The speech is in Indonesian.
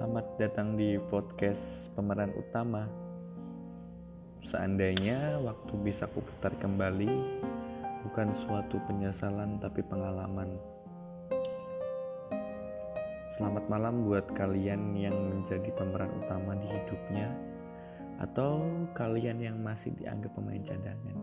Selamat datang di podcast pemeran utama. Seandainya waktu bisa kuputar kembali, bukan suatu penyesalan tapi pengalaman. Selamat malam buat kalian yang menjadi pemeran utama di hidupnya, atau kalian yang masih dianggap pemain cadangan.